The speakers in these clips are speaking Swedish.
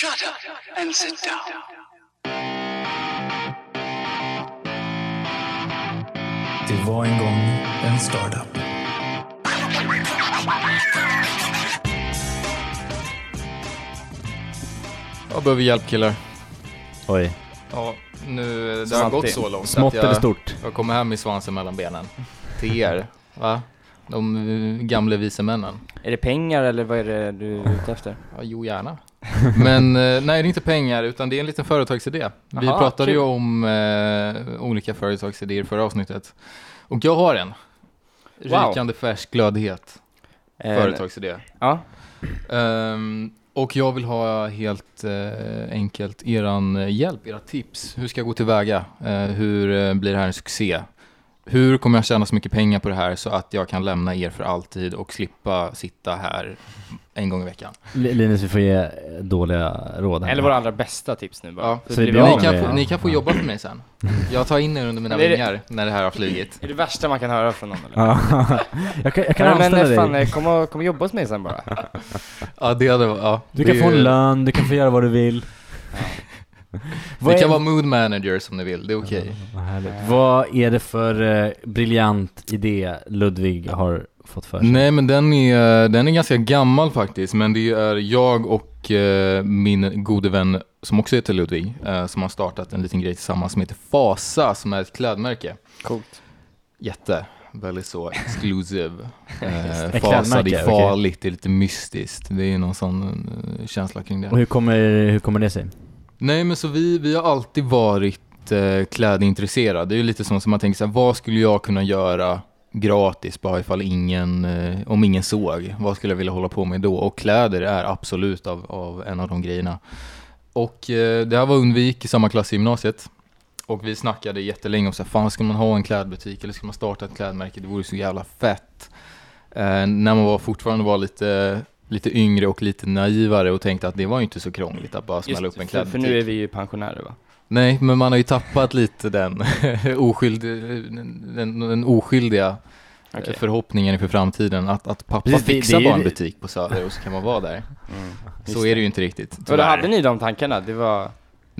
Shut up and sit down. Det var en gång en startup. Jag behöver hjälp killar. Oj. Ja, nu, det har gått så långt Smått att jag, eller stort? jag kommer hem i svansen mellan benen. Till er, va? De gamla vise männen. Är det pengar eller vad är det du är ute efter? Ja, jo, gärna. Men eh, nej, det är inte pengar, utan det är en liten företagsidé. Vi Aha, pratade ju om eh, olika företagsidéer förra avsnittet. Och jag har en. Wow. Rykande färsk, glödhet Eh, företagsidé. Ja. Ehm, och jag vill ha helt eh, enkelt eran eh, hjälp, era tips. Hur ska jag gå tillväga? Uh, hur eh, blir det här en succé? Hur kommer jag tjäna så mycket pengar på det här så att jag kan lämna er för alltid och slippa sitta här en gång i veckan? Li- Linus, vi får ge dåliga råd här. Eller våra allra bästa tips nu bara. Ja, Så så Ni kan, det. få, ni kan få jobba för mig sen. Jag tar in er under mina Men det- vingar när det här har flugit. Är det värsta man kan höra från någon eller? Ja. jag kan, jag kan Ja, anställa men dig. fan, eh, kom och, kom och jobba hos mig sen bara. Ja, det hade ja, du det kan få en lön, du kan få göra vad du vill. Vad Ni är- kan vara mood manager som ni vill, det är okej. Vad härligt. Vad är det för eh, briljant idé Ludvig har fått för sig? Nej men den är, den är ganska gammal faktiskt, men det är jag och eh, min gode vän som också heter Ludvig, eh, som har startat en liten grej tillsammans som heter Fasa, som är ett klädmärke. Coolt. Jätte, väldigt så exclusive. Eh, Fasa, det är farligt, det är lite mystiskt. Det är någon sån eh, känsla kring det. Och hur kommer, hur kommer det sig? Nej men så vi, vi har alltid varit eh, klädintresserade. Det är ju lite som som man tänker så här, vad skulle jag kunna göra gratis bara ifall ingen, eh, om ingen såg? Vad skulle jag vilja hålla på med då? Och kläder är absolut av, av en av de grejerna. Och eh, det här var under vi gick i samma klass i gymnasiet. Och vi snackade jättelänge om så här, fan ska man ha en klädbutik eller ska man starta ett klädmärke? Det vore så jävla fett. Eh, när man var fortfarande var lite, lite yngre och lite naivare och tänkte att det var ju inte så krångligt att bara smälla upp en för, klädbutik. för nu är vi ju pensionärer va? Nej, men man har ju tappat lite den, oskyld, den, den oskyldiga Okej. förhoppningen inför framtiden. Att, att pappa Precis, det- fixar det ju- bara en butik på Söder och så kan man vara där. Mm. Så är det ju inte riktigt. Och då hade ni de tankarna? Det var...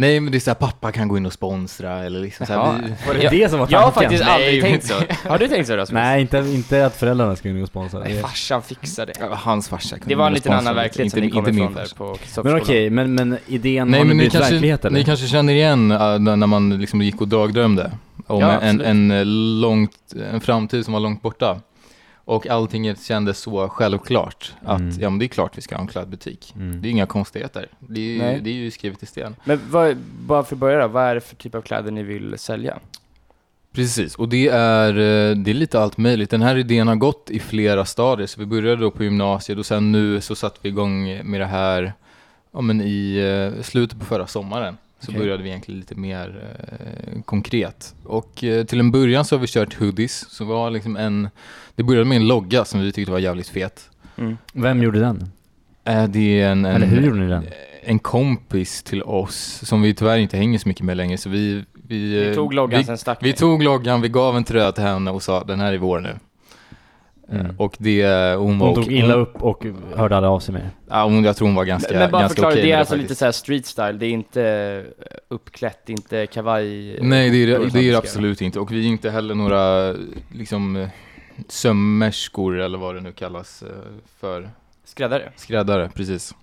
Nej, men det är så här, pappa kan gå in och sponsra eller liksom så här, Jaha. vi, Var det Jag- det som var Jag har tanken? faktiskt Nej, aldrig tänkt så. Har du tänkt så Rasmus? Nej, inte, inte att föräldrarna ska in och sponsra. Nej, farsan fixar det. Hans farsa kunde Det var en gå liten annan verklighet som Inte- ni kom ifrån där på Men okej, men, men idén Nej, har men blivit kanske, verklighet eller? ni kanske känner igen äh, när man liksom gick och dagdrömde om Ja, en, en, eh, långt, en framtid som var långt borta. Och allting kändes så självklart att Mm. ja, men det är klart vi ska ha en klädbutik. Mm. Det är inga konstigheter. Det är, ju, Nej. det är ju skrivet i sten. Men vad, bara för att börja då, vad är det för typ av kläder ni vill sälja? Precis, och det är, eh, det är lite allt möjligt. Den här idén har gått i flera stadier. Så vi började då på gymnasiet och sen nu så satte vi igång med det här ja, men i eh, slutet på förra sommaren. Så Okej. började vi egentligen lite mer eh, konkret. Och eh, till en början så har vi kört hoodies. Så var liksom en, det började med en logga som vi tyckte var jävligt fet. Mm. Vem gjorde den? Eh, det är en, en, Eller hur gjorde ni den? en kompis till oss som vi tyvärr inte hänger så mycket med längre. Så vi, vi, Vi eh, tog loggan, vi, sen stack vi ni. tog loggan, vi gav en tröja till henne och sa den här är vår nu. Mm. Eh, Och det, hon var Hon tog illa upp och hörde aldrig av sig mer. Ja, hon, jag tror hon var ganska, Men bara ganska förklara, okej det är med alltså faktiskt. lite såhär street style, det är inte eh, uppklätt, inte kavaj? Nej, det är det, är absolut inte. Och vi är inte heller några liksom sömmerskor eller vad det nu kallas eh, för. Skräddare? Skräddare, precis.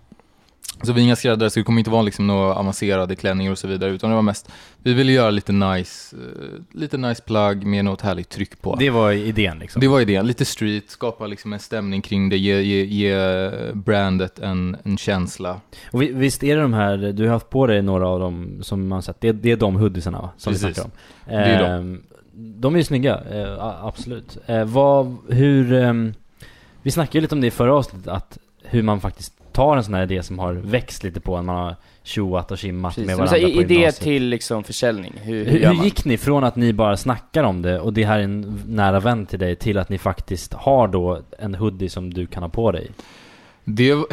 Så vi är inga skräddare, så det kommer inte vara liksom några avancerade klänningar och så vidare, utan det var mest, vi ville göra lite nice, eh, lite nice plagg med något härligt tryck på. Det var idén liksom. Det var idén, lite street, skapa liksom en stämning kring det, ge, ge, ge brandet en, en känsla. Och vi- visst är det de här, du har haft på dig några av dem som man sett, det, det är de hoodiesarna va? Som Precis. vi om. Det är de. Ehm, de är ju snygga, eh, absolut. Eh, vad, hur, ehm, vi snackade ju lite om det i förra avsnittet, att hur man faktiskt tar en sån här idé som har växt lite på en, man har tjoat och Precis. med så varandra här, på idé gymnasiet. till liksom försäljning, hur, hur, Hur, hur gick ni från att ni bara snackar om det och det här är en nära vän till dig till att ni faktiskt har då en hoodie som du kan ha på dig? Det var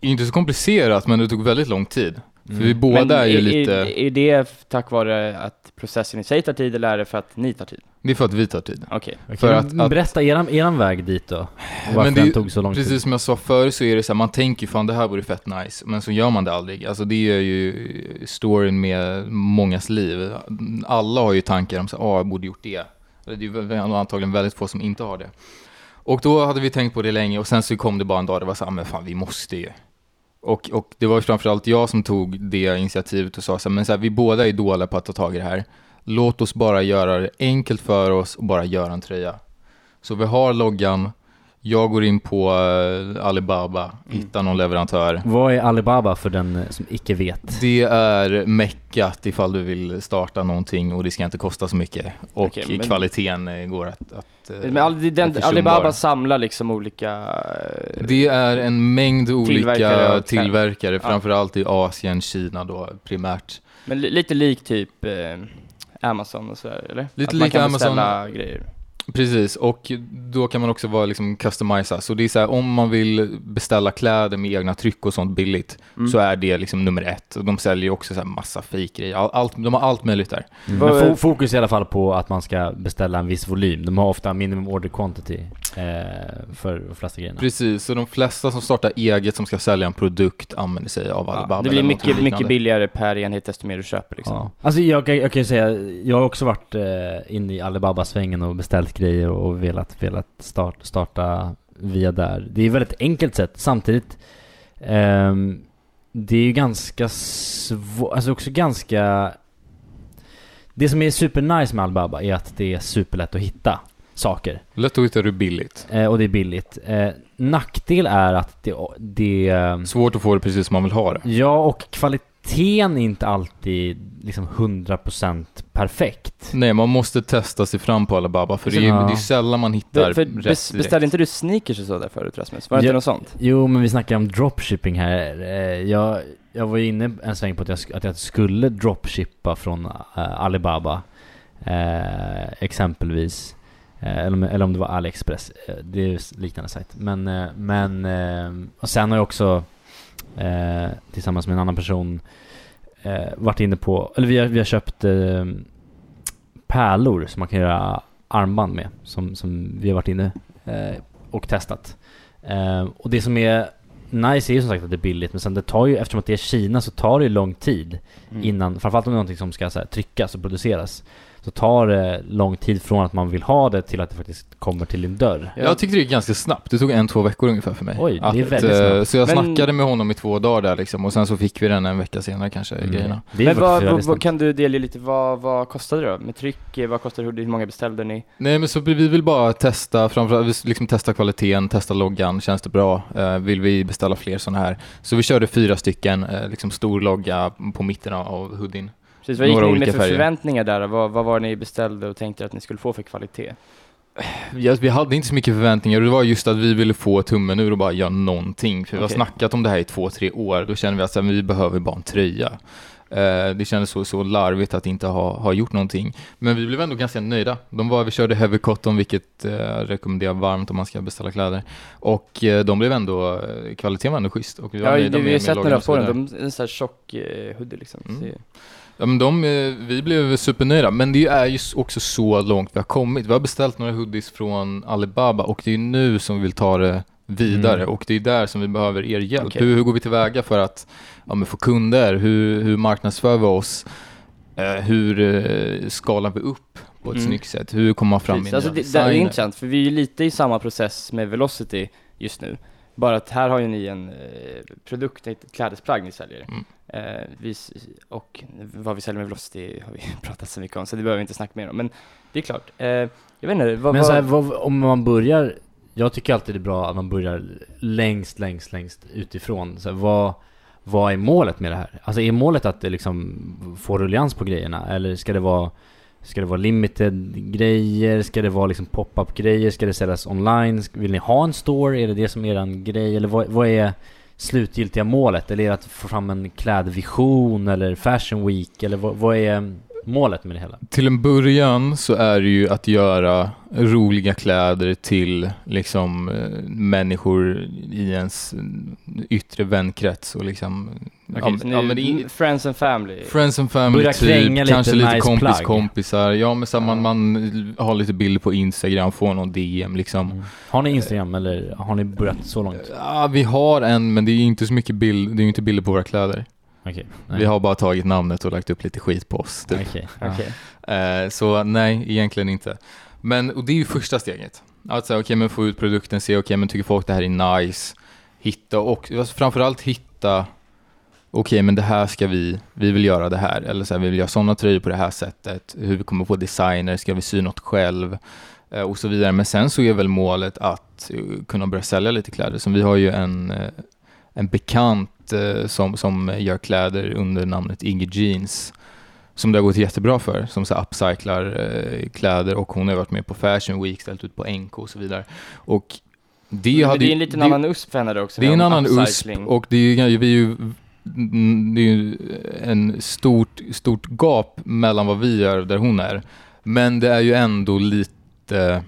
inte så komplicerat, men det tog väldigt lång tid. För vi båda är ju lite, Är, är det tack vare att processen i sig tar tid eller är det för att ni tar tid? det är för att vi tar tid. Okej. För men att- att- berätta eran, eran väg dit då. Varför Men det den tog så lång tid. Precis som jag sa förr så är det så här, man tänker fan det här vore fett nice, men så gör man det aldrig. Alltså det är ju storyn med mångas liv. Alla har ju tankar om så här, ah, jag borde gjort det. Det är ju antagligen väldigt få som inte har det. Och då hade vi tänkt på det länge och sen så kom det bara en dag, det var så här, men fan vi måste ju. Och, och det var ju framförallt jag som tog det initiativet och sa så här, men så här, vi båda är dåliga på att ta tag i det här. Låt oss bara göra det enkelt för oss och bara göra en tröja. Så vi har loggan, jag går in på eh, Alibaba, hittar någon leverantör. Vad är Alibaba för den eh, som icke vet? Det är meckat ifall du vill starta någonting och det ska inte kosta så mycket. Och Okej, men- kvaliteten eh, går att... att Men den, försumbar. Alibaba samlar liksom olika... eh, Det är en mängd olika Tillverkare tillverkare, Ja. framförallt i Asien, Kina då primärt. Men li, lite lik typ eh, Amazon och sådär, eller? Lite lik Amazon. grejer. Precis, och då kan man också vara liksom customisa. Så det är så här, om man vill beställa kläder med egna tryck och sånt billigt, Mm. så är det liksom nummer ett. Och de säljer ju också så här massa fejkgrejer. All, allt, de har allt möjligt där. Mm. Men fo- fokus i alla fall på att man ska beställa en viss volym. De har ofta minimum order quantity eh, för de flesta grejerna. Precis, så de flesta som startar eget som ska sälja en produkt använder sig av Alibaba. Ja, det blir mycket, mycket billigare per enhet desto mer du köper liksom. Ja. Alltså jag, kan- jag kan ju säga, jag har också varit eh, inne i Alibaba-svängen och beställt grejer och velat, velat start, starta via där. Det är ett väldigt enkelt sätt. Samtidigt, ehm, det är ju ganska svårt, alltså också ganska... Det som är supernice med Alibaba är att det är superlätt att hitta saker. Lätt att hitta det billigt. Eh, och det är billigt. Eh, nackdel är att det, det ehm, Svårt att få det precis som man vill ha det. Ja, och kvaliteten är inte alltid liksom 100% perfekt. Nej, man måste testa sig fram på Alibaba för det är, Ja. det är sällan man hittar Du, för rätt bes, beställde inte du sneakers och så där förut Rasmus? Var det Ja. inte något sånt? Jo, men vi snackar om dropshipping här. Eh, Jag, jag var ju inne en sväng på att jag, att jag skulle dropshippa från eh, Alibaba. Eh, exempelvis. Eller, om- eller om det var AliExpress. Det är liknande sajt. Men, men och sen har jag också eh, tillsammans med en annan person eh, varit inne på, eller vi har, vi har köpt eh, pärlor som man kan göra armband med. Som, som vi har varit inne eh, och testat. Eh, och det som är nice är ju som sagt att det är billigt, men sen det tar ju, eftersom att det är Kina så tar det ju lång tid Mm. innan, framförallt om det är någonting som ska så här, tryckas och produceras. Så tar det lång tid från att man vill ha det till att det faktiskt kommer till din dörr. Jag tyckte det gick ganska snabbt. Det tog en, två veckor ungefär för mig. Oj, det är Att, väldigt eh, snabbt. Så jag Men- snackade med honom i två dagar där liksom och sen så fick vi den en vecka senare kanske, Mm. grejerna. Det är Men vad, vad, vad kan du delge lite, vad, vad kostade det då? Med tryck, eh, vad kostade det, hur många beställde ni? Nej men så vi vill bara testa, framförallt liksom testa kvaliteten, testa loggan, känns det bra? Eh, vill vi beställa fler sådana här? Så vi körde fyra stycken, liksom stor logga på mitten av hoodien. Precis, vad gick ni med för färger. förväntningar där? Vad, vad var det ni beställde och tänkte att ni skulle få för kvalitet? Ja, vi hade inte så mycket förväntningar och det var just att vi ville få tummen ur och bara göra någonting. För vi har snackat om det här i två, tre år. Då kände vi att här, vi behöver bara en tröja. Eh, det kändes så, så larvigt att inte ha, ha gjort någonting. Men vi blev ändå ganska nöjda. De var, vi körde heavy cotton, vilket eh, jag rekommenderar varmt om man ska beställa kläder. Och eh, de blev ändå, eh, kvaliteten var ändå schysst. Och vi var Ja, vi har sett några på den, de, en sån här tjock eh, hoodie liksom. Mm. Ja men de, eh, vi blev supernöjda, men det är ju också så långt vi har kommit. Vi har beställt några hoodies från Alibaba och det är ju nu som vi vill ta det vidare Mm. och det är där som vi behöver er hjälp. Okej. Hur, hur går vi tillväga för att ja, få kunder? Hur, hur marknadsför vi oss? Eh, hur eh, skalar vi upp på ett Mm. snyggt sätt? Hur kommer man fram Precis. med Alltså det, det är intressant, för vi är lite i samma process med Velocity just nu. Bara att här har ju ni en eh, produkt, ett klädesplagg ni säljer. Mm. Eh, vi, och vad vi säljer med Velocity har vi pratat så mycket om, så det behöver vi inte snacka mer om. Men det är klart. Eh, jag vet inte, vad, Men så här, vad, om man börjar, jag tycker alltid det är bra att man börjar längst, längst, längst utifrån. Så här, vad, vad är målet med det här? Alltså är målet att det liksom får rullians på grejerna? Eller ska det vara Ska det vara limited grejer? Ska det vara liksom pop-up grejer? Ska det säljas online? Vill ni ha en store? Är det det som är en grej? Eller vad, vad är slutgiltiga målet? Eller är det att få fram en klädvision? Eller fashion week? Eller vad, vad är målet med det hela? Till en början så är det ju att göra roliga kläder till liksom eh, människor i ens yttre vänkrets och liksom ja, men- ja, men i, Friends and family. Friends and family Börja typ, lite kanske lite nice kompis plagg. kompisar. Ja men så här, man, Ja. man har lite bilder på Instagram, får någon DM liksom. Mm. Har ni Instagram eller har ni börjat så långt? Ja, vi har en men det är ju inte så mycket bild, det är ju inte bilder på våra kläder. Okej. Vi har bara tagit namnet och lagt upp lite skit på oss. Typ. Okej. ja. Okej. Eh, så nej, egentligen inte. Men och det är ju första steget. Att säga, okej men få ut produkten, se okej men tycker folk det här är nice. Hitta och alltså, framförallt hitta, okej men det här ska vi, vi vill göra det här. Eller så här, vi vill göra sådana tröjor på det här sättet. Hur vi kommer få designer, ska vi sy något själv? Eh, och så vidare. Men sen så är väl målet att eh, kunna börja sälja lite kläder. Som vi har ju en, en bekant eh, som, som gör kläder under namnet Iggy Jeans som det har gått jättebra för, som så upcyclar eh, kläder och hon har varit med på Fashion Week, ställt ut på NK och så vidare. Och det Men hade det är en liten det- annan USP för henne också. Det är en annan USP upcycling. och det är ju, vi är ju, det är ju en stort, stort gap mellan vad vi gör och där hon är. Men det är ju ändå lite,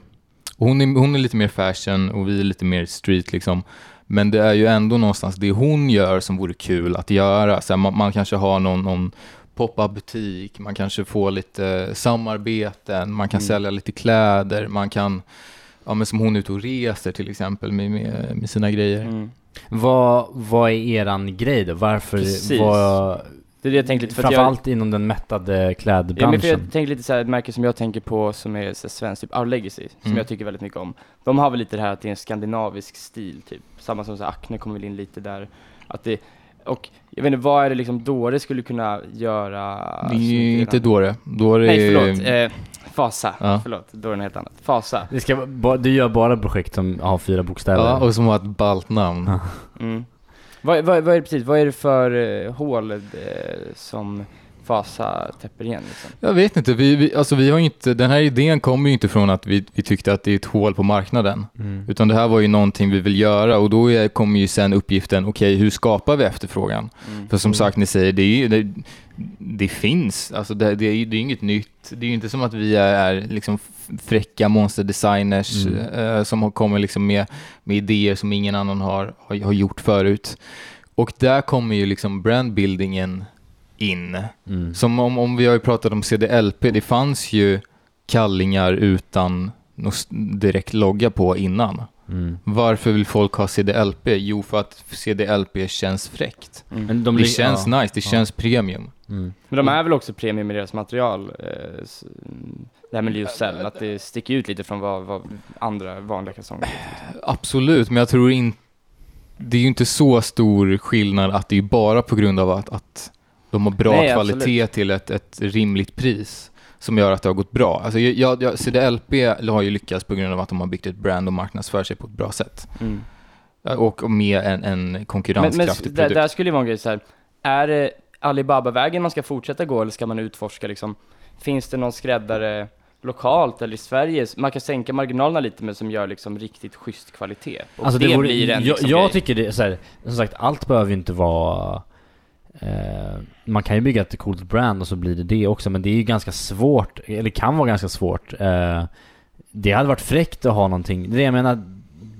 hon är, hon är lite mer fashion och vi är lite mer street liksom. Men det är ju ändå någonstans det hon gör som vore kul att göra. Så här, man, man kanske har någon, någon pop-up butik, man kanske får lite samarbeten, man kan Mm. sälja lite kläder, man kan, ja men som hon är ute och reser till exempel med, med, med sina grejer. Mm. Vad, vad är eran grej då? Varför, Precis. vad, Det är det jag tänkte lite, för att jag, framförallt inom den mättade Ja, men klädbranschen? för jag tänker lite så här, ett märke som jag tänker på som är så svenskt, typ Our Legacy, som Mm. jag tycker väldigt mycket om. De har väl lite det här att det är en skandinavisk stil, typ. Samma som så här, Acne kommer väl in lite där. Att det, och jag vet inte, vad är det liksom Dore skulle kunna göra? Det som är ju inte Dore. Dore Nej, är... förlåt. Eh, Fasa. Ja. Förlåt, Dore är något helt annat. Fasa. Det ska, du gör bara projekt som har fyra bokstäver? Ja, och som har ett ballt namn. Mm. Vad, vad, vad är det precis, vad är det för eh, hål eh, som Fasa täpper igen liksom? Jag vet inte, vi, vi, alltså vi har inte, den här idén kommer ju inte från att vi, vi tyckte att det är ett hål på marknaden. Mm. Utan det här var ju någonting vi vill göra och då är, kommer ju sen uppgiften, okej hur skapar vi efterfrågan? Mm. För som Mm. sagt, ni säger, det, är, ju- det, det finns, alltså det, det, är, det är inget nytt. Det är ju inte som att vi är, är liksom fräcka monsterdesigners Mm. eh, som har kommit liksom med, med idéer som ingen annan har, har, har gjort förut. Och där kommer ju liksom brandbuildingen in. Mm. Som om, om vi har ju pratat om CDLP, det fanns ju kallingar utan någon direkt logga på innan. Mm. Varför vill folk ha CDLP? Jo, för att CDLP känns fräckt. Mm. Men de det känns ja. nice, det Ja. känns premium. Mm. Men de är väl också premium i deras material, eh, det här med lyocell, att det sticker ut lite från vad, vad andra vanliga kalsonger gör. Absolut, men jag tror inte... Det är ju inte så stor skillnad att det är bara på grund av att, att de har bra Nej, kvalitet absolut. till ett, ett rimligt pris som gör att det har gått bra. Alltså jag, jag, CDLP har ju lyckats på grund av att de har byggt ett brand och marknadsför sig på ett bra sätt. Mm. Och med en, en Men, men konkurrenskraftig där, produkt. där skulle ju vara en grej så här. är det Alibaba-vägen man ska fortsätta gå eller ska man utforska liksom? Finns det någon skräddare lokalt eller i Sverige? Man kan sänka marginalerna lite men som gör liksom riktigt schysst kvalitet. Och Alltså det, det vore, blir en jag, liksom jag tycker det är så här, som sagt, allt behöver ju inte vara eh, man kan ju bygga ett coolt brand och så blir det det också, men det är ju ganska svårt, eller kan vara ganska svårt. Eh, det hade varit fräckt att ha någonting, det det jag menar,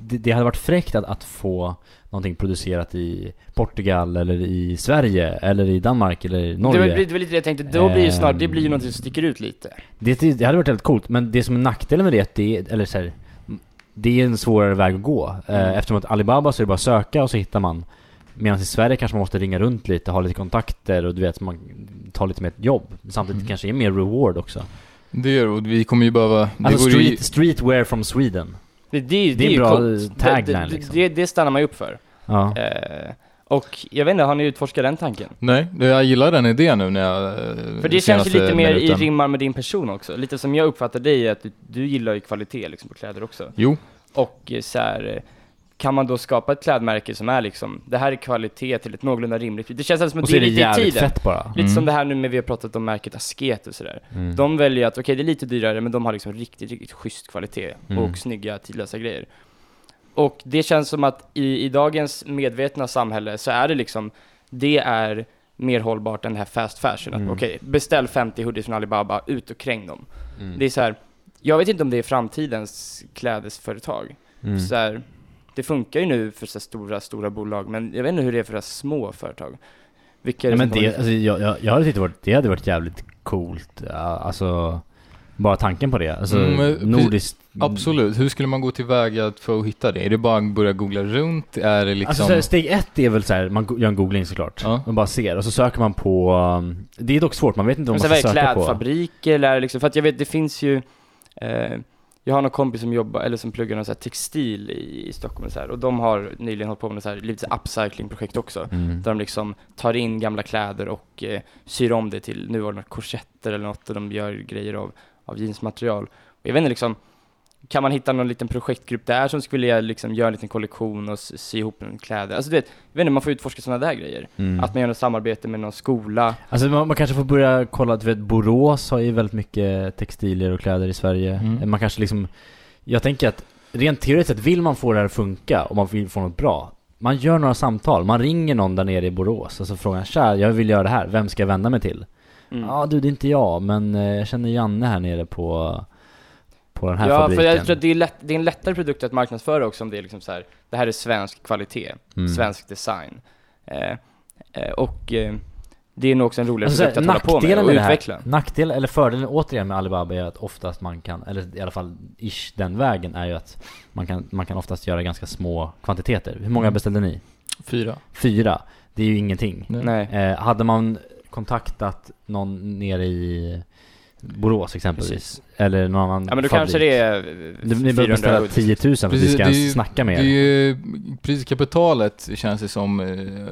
det, det hade varit fräckt att, att få någonting producerat i Portugal eller i Sverige eller i Danmark eller i Det Norge. var, det var lite det jag tänkte, då blir ju snart, det blir ju någonting som sticker ut lite. Det, det, det hade varit väldigt coolt, men det som är nackdelen med det, det är, eller så här, det är en svårare väg att gå. Eh, Mm. Eftersom att Alibaba så är det bara att söka och så hittar man. Medan i Sverige kanske man måste ringa runt lite, ha lite kontakter och du vet, man tar lite mer ett jobb. Samtidigt Mm. kanske är mer reward också. Det gör och vi kommer ju behöva... Det Alltså vore ju- street, streetwear from Sweden. Det, det, Det är ju en bra coolt. tagline, det, det, liksom. det, det stannar man ju upp för. Ja. Eh, och jag vet inte, har ni utforskat den tanken? Nej, det- jag gillar den idén nu när jag... eh, För det känns ju lite mer i minuten. rimmar med din person också. Lite som jag uppfattar dig, att du, du gillar ju kvalitet liksom på kläder också. Jo, Och eh, så här, eh, kan man då skapa ett klädmärke som är liksom, det här är kvalitet till ett någorlunda rimligt pris. Det känns som att det är lite i tiden. fett bara. Lite Mm. som det här nu med vi har pratat om märket Asket och sådär. Mm. De väljer att, okej det är lite dyrare men de har liksom riktigt, riktigt schysst kvalitet Mm. och snygga tidlösa grejer. Och det känns som att i, i dagens medvetna samhälle så är det liksom, det är mer hållbart än det här fast fashion. Mm. okej, beställ 50 hoodies från Alibaba, ut och kräng dem. Mm. Det är så här, jag vet inte om det är framtidens klädesföretag. Mm. Så här, det funkar ju nu för så stora, stora bolag, men jag vet inte hur det är för små företag. Vilka är det men som det, alltså, jag, jag, jag hade tyckt det, varit, det hade varit jävligt coolt. Alltså, bara tanken på det. Alltså, Mm, men- nordiskt. Absolut. Hur skulle man gå tillväga för att hitta det? Är det bara att börja googla runt? Är det liksom... Alltså här, steg ett är väl så här, man gör en googling såklart. Ja. Man bara ser, och så söker man på... um, Det är dock svårt, man vet inte vad Men man ska söka på. klädfabriker eller liksom, för att jag vet det finns ju eh, jag har någon kompis som jobbar, eller som pluggar någon så textil i, i Stockholm och så här, och de har nyligen hållit på med något så här, lite upcycling-projekt också. Mm. Där de liksom tar in gamla kläder och eh, syr om det till, nu var det något korsetter eller något, och de gör grejer av, av jeansmaterial. Och jag vet inte liksom, kan man hitta någon liten projektgrupp där som skulle vilja liksom göra en liten kollektion och sy ihop en kläder? Alltså du vet, jag vet inte, man får utforska sådana där grejer. Mm. Att man gör något samarbete med någon skola. Alltså man, man kanske får börja kolla, du vet Borås har ju väldigt mycket textilier och kläder i Sverige. Mm. Man kanske liksom, jag tänker att rent teoretiskt sett vill man få det här att funka och man vill få något bra. Man gör några samtal, man ringer någon där nere i Borås och så frågar Tja, jag vill göra det här, vem ska jag vända mig till? Mm. Ja du, det är inte jag, men eh, jag känner Janne här nere på, på den här ja, fabriken. för jag tror att det är, lätt, det är en lättare produkt att marknadsföra också om det är liksom så här, det här är svensk kvalitet, Mm. svensk design. Eh, eh, och eh, det är nog också en roligare Alltså, produkt att hålla på med och med utveckla. nackdel, eller fördelen återigen med Alibaba är att oftast man kan, eller i alla fall ish den vägen, är ju att man kan, man kan oftast göra ganska små kvantiteter. Hur många Mm. beställde ni? Fyra. Fyra. Det är ju ingenting. Nej. Eh, hade man kontaktat någon nere i Borås exempelvis, eller någon annan Ja men då fabrik. kanske det är eh, Ni behöver 400 beställa hoodies. 10 000 för att vi Precis, ska ju- snacka med Det är ju priskapitalet känns det som eh,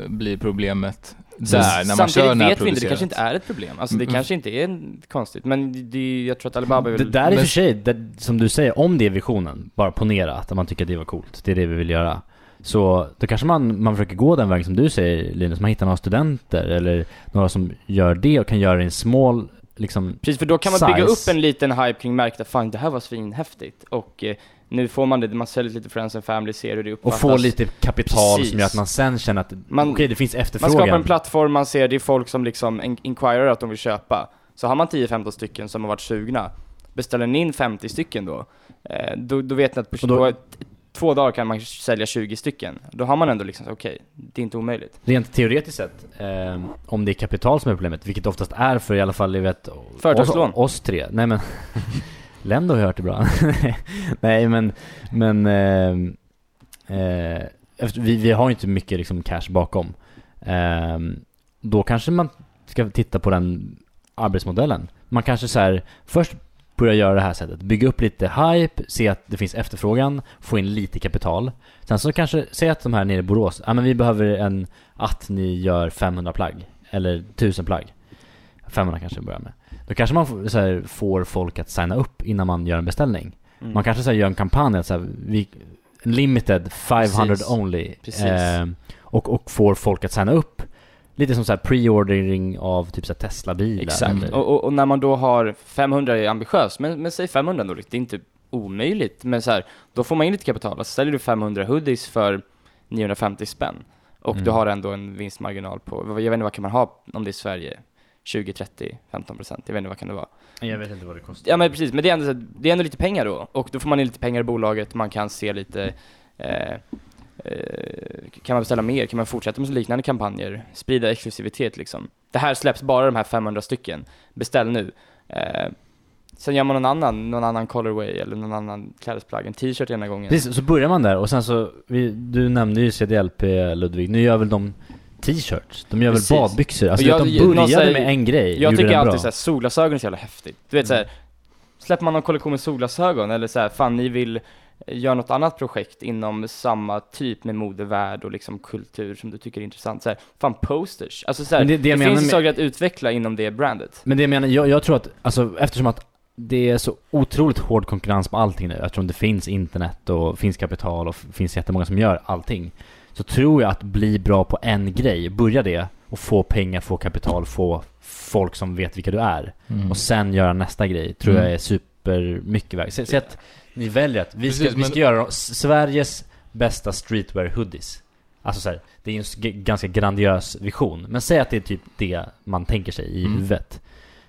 blir problemet där när man Samtidigt kör vet vi inte, det kanske inte är ett problem. Alltså det Mm. kanske inte är konstigt, men det- jag tror att Alibaba är Det där är i och men- för sig, det, som du säger, om det är visionen, bara ponera att man tycker att det var coolt, det är det vi vill göra. Så då kanske man, man försöker gå den vägen som du säger Linus, man hittar några studenter eller några som gör det och kan göra det i en small, liksom, Precis, för då kan man bygga size. upp en liten hype kring märket att fan det här var svinhäftigt. Och eh, nu får man det, man säljer lite Friends and Family, ser hur det och uppfattas. få lite kapital Precis. som gör att man sen känner att, Man- okej det finns Man efterfrågan. skapar en plattform, man ser det är folk som liksom in- inquirar att de vill köpa. Så har man 10-15 stycken som har varit sugna, beställer ni in 50 stycken då, eh, då, då vet ni att på, Och då- två dagar kan man sälja 20 stycken. Då har man ändå liksom, okej, det är inte omöjligt. Rent teoretiskt sett, eh, om det är kapital som är problemet, vilket oftast är för i alla fall, jag vet, Företagslån. Oss, oss tre. Nej men, Lendo har jag hört det bra. Nej men, men, eh, eh, vi, vi har ju inte mycket liksom cash bakom. Eh, då kanske man ska titta på den arbetsmodellen. Man kanske så här, först börja göra det här sättet, bygga upp lite hype, se att det finns efterfrågan, få in lite kapital. Sen så kanske, säg att de här nere i Borås, ja men vi behöver en, att ni gör 500 plagg, eller 1000 plagg. 500 kanske vi börjar med. Då kanske man får, så här, får folk att signa upp innan man gör en beställning. Mm. Man kanske så här, gör en kampanj att så här, vi, limited 500 Precis. only. Precis. Eh, och, och får folk att signa upp. Lite som så här pre-ordering av typ så här Tesla-bilar. Exakt. eller- Och, och, och när man då har 500 är ambitiöst, men, men säg 500 ändå, det är inte omöjligt. Men så här, då får man in lite kapital. Alltså säljer du 500 hoodies för 950 spänn och Mm. du har ändå en vinstmarginal på, vad- jag vet inte vad kan man ha om det är Sverige? 20, 30, 15 procent. Jag vet inte vad kan det vara. Jag vet inte vad det kostar. Ja men precis, men det är ändå, det är ändå lite pengar då. Och då får man in lite pengar i bolaget, man kan se lite eh, kan man beställa mer? Kan man fortsätta med liknande kampanjer? Sprida exklusivitet liksom. Det här släpps bara de här 500 stycken. Beställ nu. Eh, sen gör man någon annan, någon annan colorway eller någon annan klädesplagg, en t-shirt ena gången. Precis, så börjar man där och sen så, vi, du nämnde ju CDLP Ludvig, nu gör väl de t-shirts? De gör Precis. väl badbyxor? Alltså jag- de började säger- med en grej, Jag tycker alltid såhär, solglasögon är så jävla häftigt. Du vet såhär, släpper man någon kollektion med solglasögon eller såhär, fan ni vill göra något annat projekt inom samma typ med modevärld och liksom kultur som du tycker är intressant. Såhär, fan posters. Alltså såhär, Men det- det, det finns saker att utveckla inom det brandet. Men det jag menar, jag, jag tror att, alltså eftersom att det är så otroligt hård konkurrens på allting nu, eftersom det finns internet och finns kapital och finns jättemånga som gör allting. Så tror jag att bli bra på en grej, börja det och få pengar, få kapital, få folk som vet vilka du är. Mm. Och sen göra nästa grej, tror Mm. jag är super mycket väg. Säg att ni väljer att vi ska, Precis, vi men- ska göra Sveriges bästa streetwear hoodies. Alltså så här, det är ju en ganska grandiös vision. Men säg att det är typ det man tänker sig i Mm. huvudet.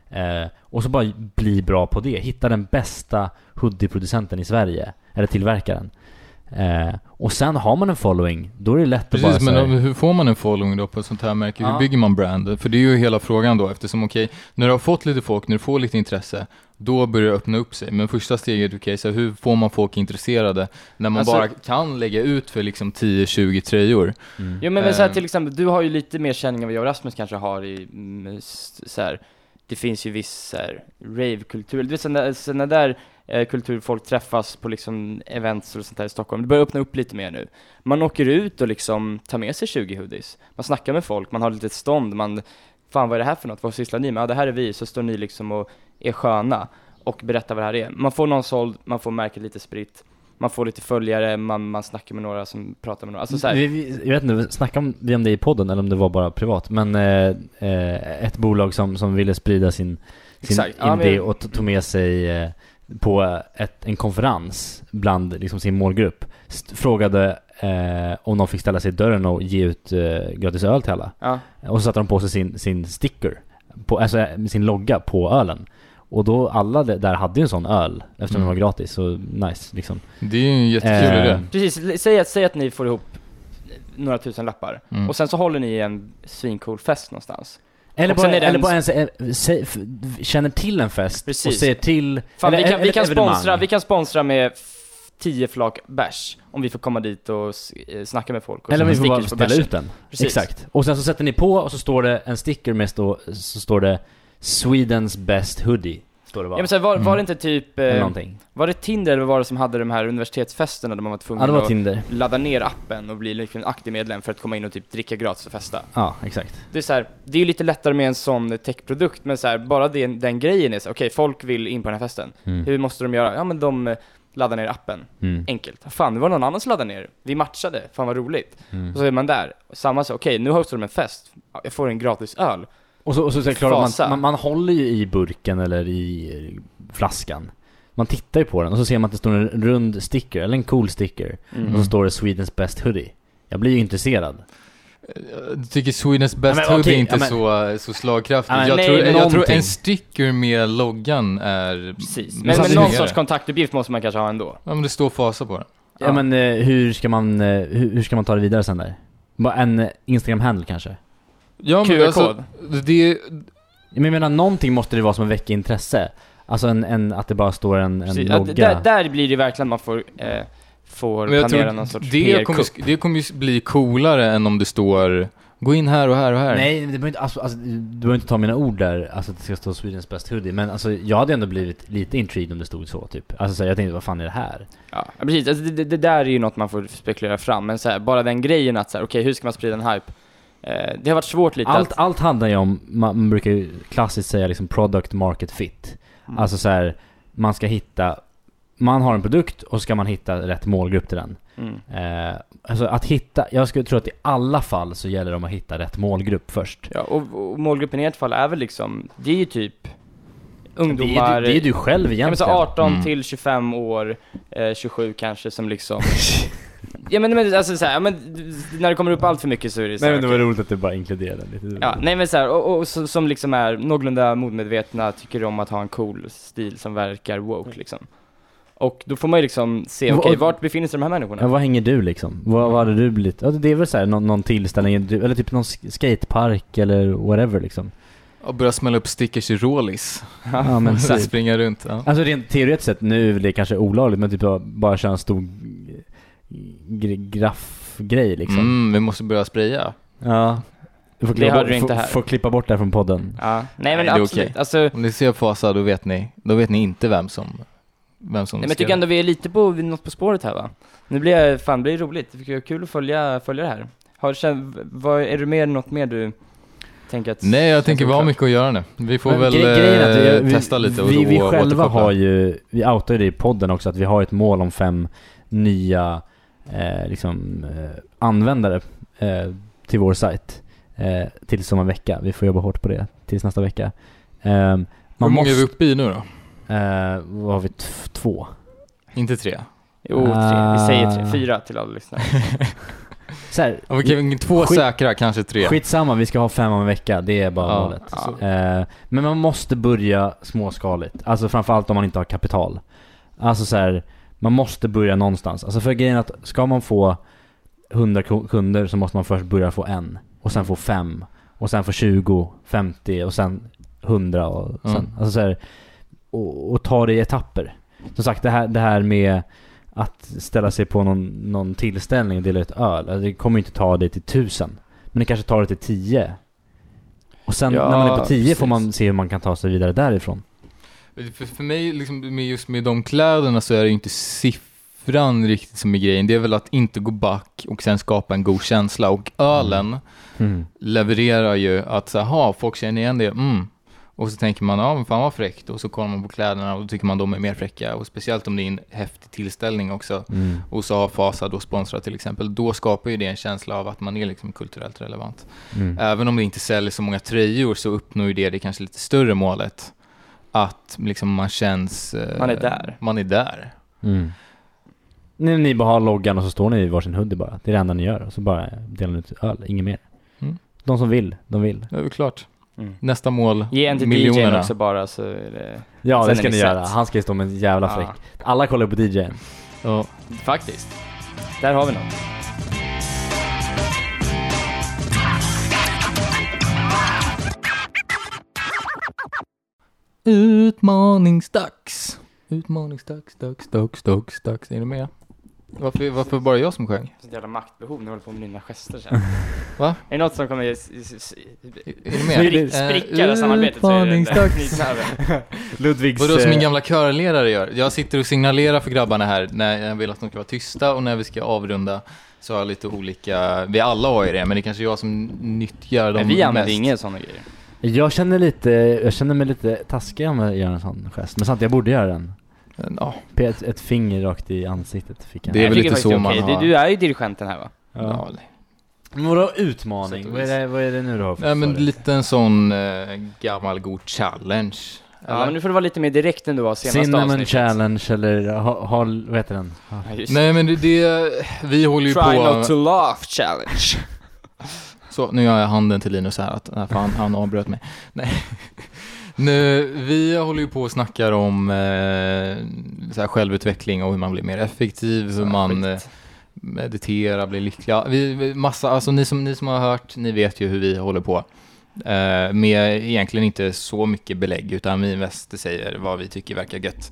Eh, och så bara bli bra på det. Hitta den bästa hoodie-producenten i Sverige. Eller tillverkaren. Eh, och sen har man en following, då är det lätt att bara Precis, men här, hur får man en following då på ett sånt här märke? Ja. Hur bygger man brand? För det är ju hela frågan då, eftersom okej, när du har fått lite folk, när du får lite intresse, då börjar det öppna upp sig. Men första steget, okej, så hur får man folk intresserade? När man Alltså- bara kan lägga ut för liksom 10-20 tröjor. mm. Jo men, men så här, Ehm. till exempel, du har ju lite mer känning än vad jag och Rasmus kanske har i, mm, så här, det finns ju viss rave-kultur, du vet sådana såna där eh, kultur folk träffas på liksom events och sånt där i Stockholm, det börjar öppna upp lite mer nu. Man åker ut och liksom tar med sig 20 hoodies, man snackar med folk, man har lite stånd, man, fan vad är det här för något, vad sysslar ni med? Ja det här är vi, så står ni liksom och är sköna och berättar vad det här är. Man får någon såld, man får märket lite spritt, man får lite följare, man, man snackar med några som pratar med några, alltså så här, vi, vi, jag vet inte, snackade vi om det i podden eller om det var bara privat. Men eh, eh, ett bolag som, som ville sprida sin, sin. Ja, idé men- och tog med sig eh, på ett, en konferens bland liksom, sin målgrupp. Frågade eh, om de fick ställa sig i dörren och ge ut eh, gratis öl till alla. ja. Och så satte de på sig sin, sin sticker, på, alltså eh, sin logga på ölen. Och då alla där hade ju en sån öl eftersom Mm. den var gratis, så nice liksom. Det är ju en jättekul Eh, idé. Precis, säg att, säg att ni får ihop några tusen lappar Mm. och sen så håller ni i en svincool fest någonstans. Eller bara, eller en- bara ens, eh, känner till en fest Precis. och ser till... Fan, eller, vi kan, vi kan evenemang. sponsra, vi kan sponsra med 10 flak bärs om vi får komma dit och eh, snacka med folk och Eller om vi får bara ställa ut den. Precis. Exakt. Och sen så sätter ni på och så står det en sticker med stå, så står det Swedens best hoodie. Står det bara. Ja, men så här, var, var Mm. det inte typ, eller eh, någonting. var det Tinder eller var det som hade de här universitetsfesterna där man var tvungen Ja, det var att Tinder. ladda ner appen och bli liksom en aktiv medlem för att komma in och typ dricka gratis och festa? Ja, exakt. Det är så här, det är ju lite lättare med en sån techprodukt, men så här, bara den, den grejen är så okej, folk vill in på den här festen. Mm. Hur måste de göra? Ja men de eh, laddar ner appen. Mm. Enkelt. Fan, det var någon annan som laddade ner. Vi matchade. Fan vad roligt. Mm. Och så är man där. Samma sak, okej, nu hostar de en fest. Ja, Jag får en gratis öl. Och så, och så, så klart man, man, man håller ju i burken eller i eh, flaskan. Man tittar ju på den och så ser man att det står en rund sticker, eller en cool sticker. Mm. Och så står det Swedens best hoodie. Jag blir ju intresserad. Jag tycker Swedens Best Ja, men Hoodie okej, är inte ja, men- så, så slagkraftigt. Ja, men jag, nej, tror, jag tror en sticker med loggan är... Precis. Men Men, någon sorts kontaktuppgift måste man kanske ha ändå. Ja men det står fasa på den. Ja, Ja. men eh, hur ska man, eh, hur, hur ska man ta det vidare sen där? Bara En eh, Instagram-handle kanske? Ja men QR-kod. alltså, det, Men jag menar, någonting måste det vara som väcker intresse. Alltså en, en, att det bara står en, en Precis. Ja, logga. där, där blir det verkligen man får, eh, får men jag planera tror någon sorts det kommer, det kommer ju bli coolare än om det står Gå in här och här och här. Nej, det behöver inte, alltså, alltså, du behöver inte ta mina ord där, alltså att det ska stå Swedens best hoodie, men alltså jag hade ändå blivit lite intrigued om det stod så typ. Alltså så jag tänkte, vad fan är det här? Ja, precis. Alltså, det, det, där är ju något man får spekulera fram, men så här, bara den grejen att så här, okej, hur ska man sprida en hype? Eh, det har varit svårt lite Allt, att... allt handlar ju om, man, brukar ju klassiskt säga liksom product market fit. Mm. Alltså så här, man ska hitta, man har en produkt och ska man hitta rätt målgrupp till den. Mm. Eh, alltså att hitta, jag skulle tro att i alla fall så gäller det om att hitta rätt målgrupp först. Ja, och, och målgruppen i ert fall är väl liksom, det är ju typ ungdomar... Det är, ju- det är du själv Ja, men så egentligen. 18 Mm. till 25 år, eh, 27 kanske som liksom... ja men, men alltså så här, ja, men när det kommer upp allt för mycket så är det så Nej här, men det var okej. roligt att du bara inkluderade lite. Ja, nej men så här, och, och så, som liksom är någorlunda modmedvetna, tycker om att ha en cool stil som verkar woke liksom. Och då får man ju liksom se, okej, och- vart befinner sig de här människorna? Ja, vad hänger du liksom? Vad, vad hade du blivit? Ja, det är väl såhär någon, någon tillställning, du- eller typ någon sk- skatepark eller whatever liksom. Och börja smälla upp stickers i Rålis. Ja men Så typ. springa runt. Ja. Alltså rent teoretiskt sett, nu är det kanske olagligt men typ bara, bara köra en stor graffgrej liksom. Mm, vi måste börja spraya. Ja. Du får klippa, du inte får, här. får klippa bort det här från podden. Ja, nej men Nej, absolut, okej. alltså, Om ni ser Fasa, då vet ni, då vet ni inte vem som, vem som nej, men jag tycker ändå vi är lite på, något på spåret här va? Nu blir jag, fan blir det roligt, det är kul att följa, följa det här. Har, känn, vad, är det mer, något mer du tänker att... Nej, jag tänker vi har mycket att göra nu. Vi får Men väl gre- grejen är att eh, vi- testa lite och vi, vi själva återkoppla. har ju, vi outar ju det i podden också, att vi har ett mål om fem nya eh, liksom, eh, användare eh, till vår sajt. Eh, tills om en vecka. Vi får jobba hårt på det tills nästa vecka. Eh, Hur många är vi uppe i nu då? Eh, vad har vi? T- två? Inte tre? Jo, tre. Vi säger tre, Ah. fyra till alla lyssnare. Så här, Okej, två Skit- säkra, kanske tre. Skitsamma, vi ska ha fem om en vecka. Det är bara Ja, målet. ja. Eh, men man måste börja småskaligt. Alltså framförallt om man inte har kapital. Alltså så här, man måste börja någonstans. Alltså för grejen att ska man få 100 ku- kunder så måste man först börja få en. Och sen få fem. Och sen få 20, 50 och sen 100 och sen, Mm. alltså så här, och, och ta det i etapper. Som sagt, det här, det här med att ställa sig på någon, någon tillställning och dela ut öl. Alltså det kommer ju inte ta det till tusen. Men det kanske tar det till tio. Och sen Ja, när man är på tio får precis. man se hur man kan ta sig vidare därifrån. För, för mig, liksom, med just med de kläderna så är det inte siffran riktigt som är grejen. Det är väl att inte gå back och sen skapa en god känsla. Och ölen levererar ju att så här, "Ha, folk känner igen det. Mm. Och så tänker man, ja men fan vad fräckt. Och så kollar man på kläderna och då tycker man de är mer fräcka. Och speciellt om det är en häftig tillställning också. Mm. Och så har Fasa då sponsrat till exempel. Då skapar ju det en känsla av att man är liksom kulturellt relevant. Mm. Även om det inte säljer så många tröjor så uppnår ju det det kanske lite större målet. Att liksom man känns... eh, Man är där. Man är där. Mm. Ni, ni bara har loggan och så står ni i varsin hoodie bara. Det är det enda ni gör. Och så bara delar ni ut öl, inget mer. Mm. De som vill, de vill. Det är väl klart. Mm. Nästa mål, Ge en till DJn också bara så är det... Ja, Sen det ska ni ni göra. Han ska ju stå med en jävla Ja. fräck. Alla kollar på DJn. Ja. Faktiskt. Där har vi något. Utmaningsdags. Utmaningsdags, dags, dags, dags, dags. Är du med? Varför, varför bara jag som sjöng? Sånt jävla maktbehov när jag håller på med mina gester sen. Va? Är det något som kommer Är du med? spri- Eh, spricka det samarbetet så är det den där Utmaningsdags. knytnäven. Ludvigs... Vadå som min eh, gamla körledare gör? Jag sitter och signalerar för grabbarna här när jag vill att de ska vara tysta och när vi ska avrunda så har jag lite olika, vi alla har ju det, men det är kanske jag som nyttjar dem Men vi använder mest. inga sådana grejer. Jag känner lite, jag känner mig lite taskig om jag gör en sån gest. Men samtidigt, jag borde göra den. Ja, Ett, ett finger rakt i ansiktet fick jag. Det är väl lite så det är man har- Du, du är ju dirigenten här va? ja. Men vadå utmaning? Vad är, det, vad är det nu du har för Nej men lite en sån eh, gammal god challenge. Ja, eller? men nu får du vara lite mer direkt än du var senaste Cinnamon avsnittet. challenge eller ha, ha, vad heter den? Ja. Nej men det, det, vi håller ju Try på... not to laugh challenge. Så, nu gör jag handen till Linus här, att nej, fan, han avbröt mig. Nej. Nu, vi håller ju på och snackar om eh, så här självutveckling och hur man blir mer effektiv, hur man eh, mediterar, blir lycklig. Vi, massa, alltså ni som, ni som har hört, ni vet ju hur vi håller på. Eh, med egentligen inte så mycket belägg, utan vi mest säger vad vi tycker verkar gött.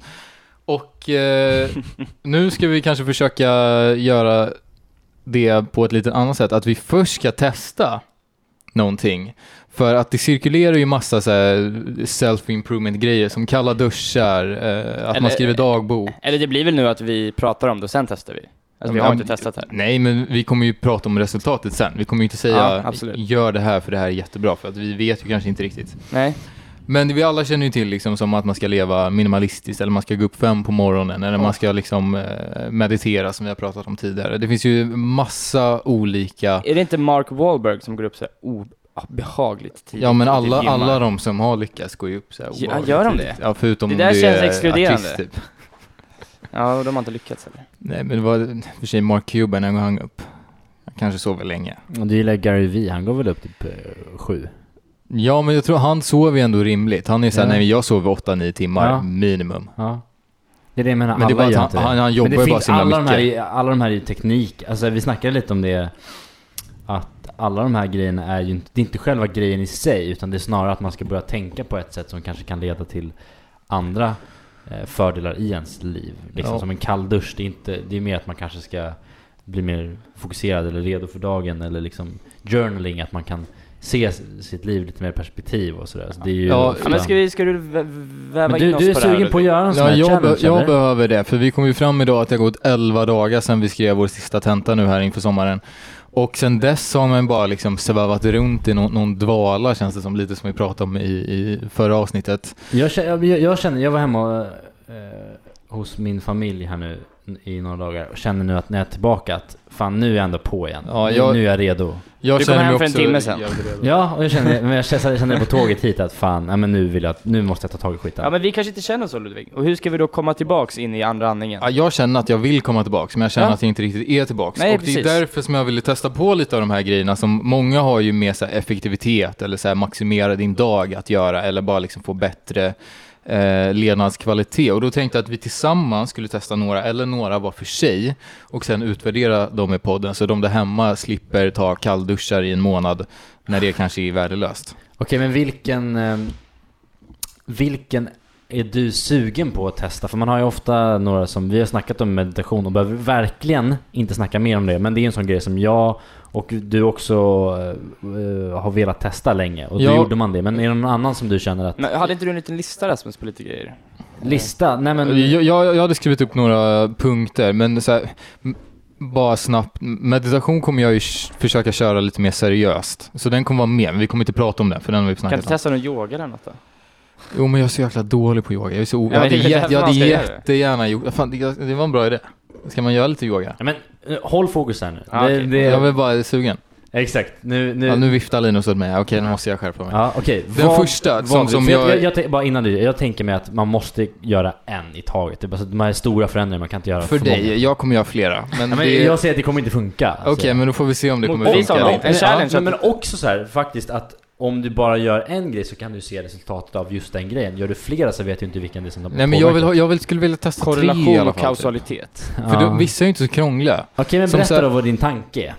Och eh, nu ska vi kanske försöka göra det på ett lite annat sätt, att vi först ska testa någonting. För att det cirkulerar ju massa self-improvement grejer som kalla duschar, eh, att Eller- man skriver dagbok. Eller det blir väl nu att vi pratar om det och sen testar vi. Alltså vi har inte testat här. Nej, men vi kommer ju prata om resultatet sen. Vi kommer ju inte säga Ja, gör det här för det här är jättebra, för att vi vet ju kanske inte riktigt. Nej. Men vi alla känner ju till liksom som att man ska leva minimalistiskt, eller man ska gå upp fem på morgonen, eller man ska liksom eh, meditera som vi har pratat om tidigare. Det finns ju massa olika Är det inte Mark Wahlberg som går upp så här obehagligt tidigt? Ja men alla, alla de som har lyckats går ju upp så här Ja, obehagligt gör de det? Ja, förutom Det där du känns är exkluderande. artist typ. Ja, och de har inte lyckats eller? Nej men det var för sig Mark Cuban han upp. Han kanske sover länge. Och du gillar Gary V, han går väl upp typ eh, sju? Ja men jag tror han sover ju ändå rimligt. Han är ju såhär, Ja. nej jag sover 8-9 timmar Ja. minimum. Ja. Det är det jag menar, Men det är alla bara att han- han- han Men jobbar det ju bara så alla de, här, mycket. alla de här är ju teknik, alltså vi snackade lite om det Att alla de här grejerna är ju inte, det är inte själva grejen i sig utan det är snarare att man ska börja tänka på ett sätt som kanske kan leda till andra eh, fördelar i ens liv. Liksom Ja. som en kall dusch, det är, inte, det är mer att man kanske ska bli mer fokuserad eller redo för dagen eller liksom journaling, att man kan se sitt liv lite mer perspektiv och sådär. Så det är ju Ja, Ja, men ska, vi, ska du vä- väva Men in du, oss du är på det här? sugen på att göra en sån Ja, här jag, challenge be- jag eller? behöver det, för vi kom ju fram idag att det har gått 11 dagar sedan vi skrev vår sista tenta nu här inför sommaren. Och sen dess har man bara liksom svävat runt i någon, någon dvala känns det som, lite som vi pratade om i, i förra avsnittet. Jag känner, jag, jag känner, jag var hemma eh, hos min familj här nu i några dagar och känner nu att när jag är tillbaka att fan nu är jag ändå på igen. Ja, Nu- jag- Nu är jag redo. Jag Du kom hem för en timme redo. Ja, och jag känner, men jag känner, jag känner på tåget hit att fan, ja, men nu vill jag, nu måste jag ta tag i skiten. Ja men vi kanske inte känner så Ludvig. Och hur ska vi då komma tillbaks in i andra andningen? Ja, jag känner att jag vill komma tillbaka, men jag känner Ja. att jag inte riktigt är tillbaka. Nej, och det precis. är därför som jag ville testa på lite av de här grejerna som många har ju med så här effektivitet eller så här maximera din dag att göra eller bara liksom få bättre eh, levnadskvalitet. Och då tänkte jag att vi tillsammans skulle testa några eller några var för sig och sen utvärdera dem i podden så de där hemma slipper ta kallduschar i en månad när det kanske är värdelöst. Okej, men vilken, eh, vilken är du sugen på att testa? För man har ju ofta några som, vi har snackat om meditation och behöver verkligen inte snacka mer om det, men det är en sån grej som jag och du också eh, har velat testa länge och Ja. då gjorde man det. Men är det någon annan som du känner att, Men hade inte du en liten lista Rasmus på lite grejer? lista? Nej men, Jag, jag, jag hade skrivit upp några punkter, men så här, bara snabbt. Meditation kommer jag ju försöka köra lite mer seriöst. Så den kommer vara med, men vi kommer inte prata om den, för den har vi Kan snackat du om. testa någon yoga eller något då? Jo, men jag är så jäkla dålig på yoga. Jag, är så o- Ja, jag hade, jag hade det. jättegärna gjort... Fan, det, det var en bra idé. Ska man göra lite yoga? ja, men eh, håll fokus här nu. Ja, det, okej. det, Jag är bara sugen. Exakt, nu, nu, Ja, nu viftar Linus åt mig. Okej, nu måste jag skärpa mig. Ja, okej. Den Vad- första, vad- som- som för jag, jag- jag, jag, tänk- bara innan du, jag tänker mig att man måste göra en i taget. Det är bara så att de här stora förändringarna, man kan inte göra För för dig, många. jag kommer göra flera. Men, Ja, men det... jag säger att det kommer inte funka. alltså. Okej, men då får vi se om det kommer funka. honom. eller inte. En challenge Ja, att- men också så här, faktiskt att om du bara gör en grej så kan du se resultatet av just den grejen. Gör du flera så vet du inte vilken det är som Nej, men jag, vill, jag vill, skulle vilja testa tre i Korrelation alla och fall. typ. kausalitet. För då, vissa är ju inte så krångliga. Okej, men som berätta här- då vad din tanke är.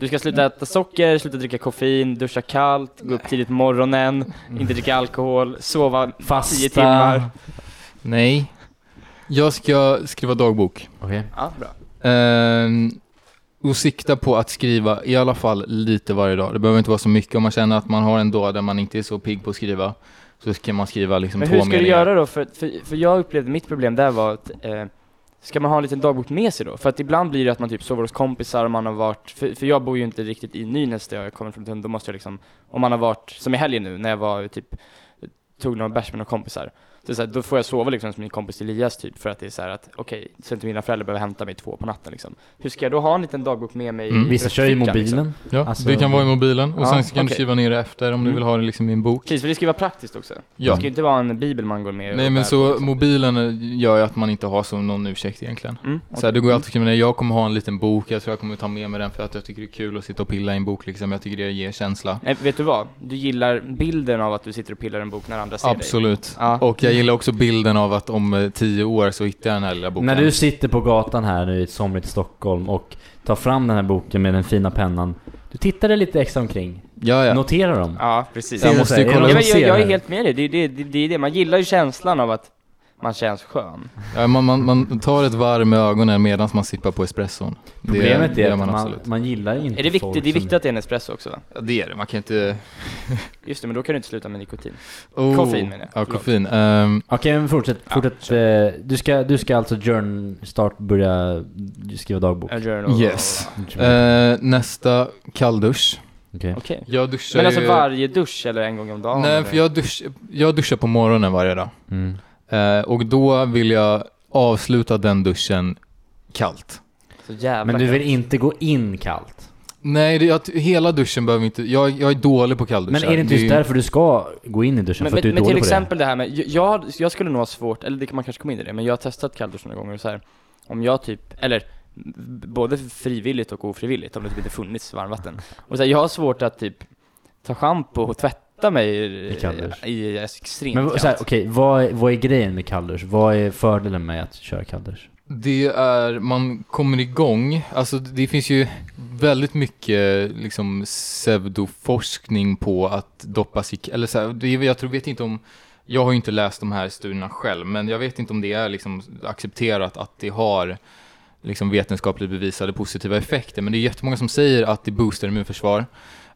Du ska sluta äta socker, sluta dricka koffein, duscha kallt, gå upp tidigt på morgonen, inte dricka alkohol, sova Fasta. 10 timmar. Nej. Jag ska skriva dagbok. Okej. Ja, bra. Ehm, och sikta på att skriva i alla fall lite varje dag. Det behöver inte vara så mycket. Om man känner att man har en dag där man inte är så pigg på att skriva så kan man skriva liksom Men två hur ska du meningar. göra då? För, för, för jag upplevde, mitt problem där var att eh, Ska man ha en liten dagbok med sig då? För att ibland blir det att man typ sover hos kompisar och man har varit, för, för jag bor ju inte riktigt i Nynäs där jag kommer från, då måste jag liksom, om man har varit, som i helgen nu, när jag var typ, tog några bärs med några kompisar. Så, så här, då får jag sova liksom som min kompis Elias typ, för att det är så här att, okej, så inte mina föräldrar behöver hämta mig två på natten liksom. Hur ska jag då ha en liten dagbok med mig Mm. i Vissa kör i bröstfickan, mobilen. Liksom? Ja, Alltså- det kan vara i mobilen och Ja, sen så kan du okej. skriva ner det efter om du Mm. vill ha det liksom i en bok. Precis, för det ska ju vara praktiskt också. Ja. Det ska ju inte vara en bibel man går med Nej men så på, liksom. mobilen eh, gör ju att man inte har som någon ursäkt egentligen. Mm. Så här, det går alltid att skriva ner, jag kommer ha en liten bok, jag tror jag kommer ta med mig den för att jag tycker det är kul att sitta och pilla i en bok liksom. Jag tycker det ger känsla. Nej, vet du vad? Du gillar bilden av att du sitter och pillar i en bok när andra ser dig. Absolut. Ja. Och jag gillar också bilden av att om eh, tio år så hittar jag den här lilla boken. När du sitter på gatan här nu i ett somrigt Stockholm och tar fram den här boken med den fina pennan. Du tittar dig lite extra omkring. Ja, ja. Noterar dem. Ja, precis. Jag måste ju kolla- jag, jag ser är helt med dig. Det, är det, det, det är det. Man gillar ju känslan av att man känns skön. ja man, man, man tar ett varv med ögonen medan man sippar på espresson. Problemet det är att man, man, absolut. man gillar inte Är det viktigt? folk Det är som- viktigt att det är en espresso också va? Ja, det är det. Man kan inte... Just det, men då kan du inte sluta med nikotin. Oh. Koffein menar jag. Ja, koffein. Ehm, Okej, men fortsätt. Ja, fortsätt eh, du, ska, du ska alltså journal, start börja skriva dagbok? Journal. yes. Eh, nästa, kalldusch. Okej. Okej. Jag duschar Men alltså varje dusch eller en gång om dagen? Nej, eller? för jag, dusch, jag duschar på morgonen varje dag. Mm. Eh, och då vill jag avsluta den duschen kallt. Så jävla Men du vill kallt. inte gå in kallt? Nej, det, att hela duschen behöver inte... Jag, jag är dålig på kallduschar. Men är det inte just är- därför du ska gå in i duschen? Men, för att du men, är men till dålig på exempel det. här med, jag- jag, skulle nog ha svårt, eller det kan man kanske komma in i det, men jag har testat kalldusch några gånger och så här, om jag typ, eller b- både frivilligt och ofrivilligt, om det typ inte funnits varmvatten. Och så här, jag har svårt att typ ta schampo och tvätta mig i, kalldusch. i det? extremt Men vad- kallt. okej, vad, är- vad är grejen med kalldusch? Vad är fördelen med att köra kalldusch? Det är, man kommer igång, alltså det finns ju väldigt mycket liksom pseudoforskning på att doppas i, eller så här, det, är- jag tror, vet inte om, jag har ju inte läst de här studierna själv, men jag vet inte om det är liksom accepterat att det har liksom vetenskapligt bevisade positiva effekter, men det är jättemånga som säger att det boostar immunförsvar.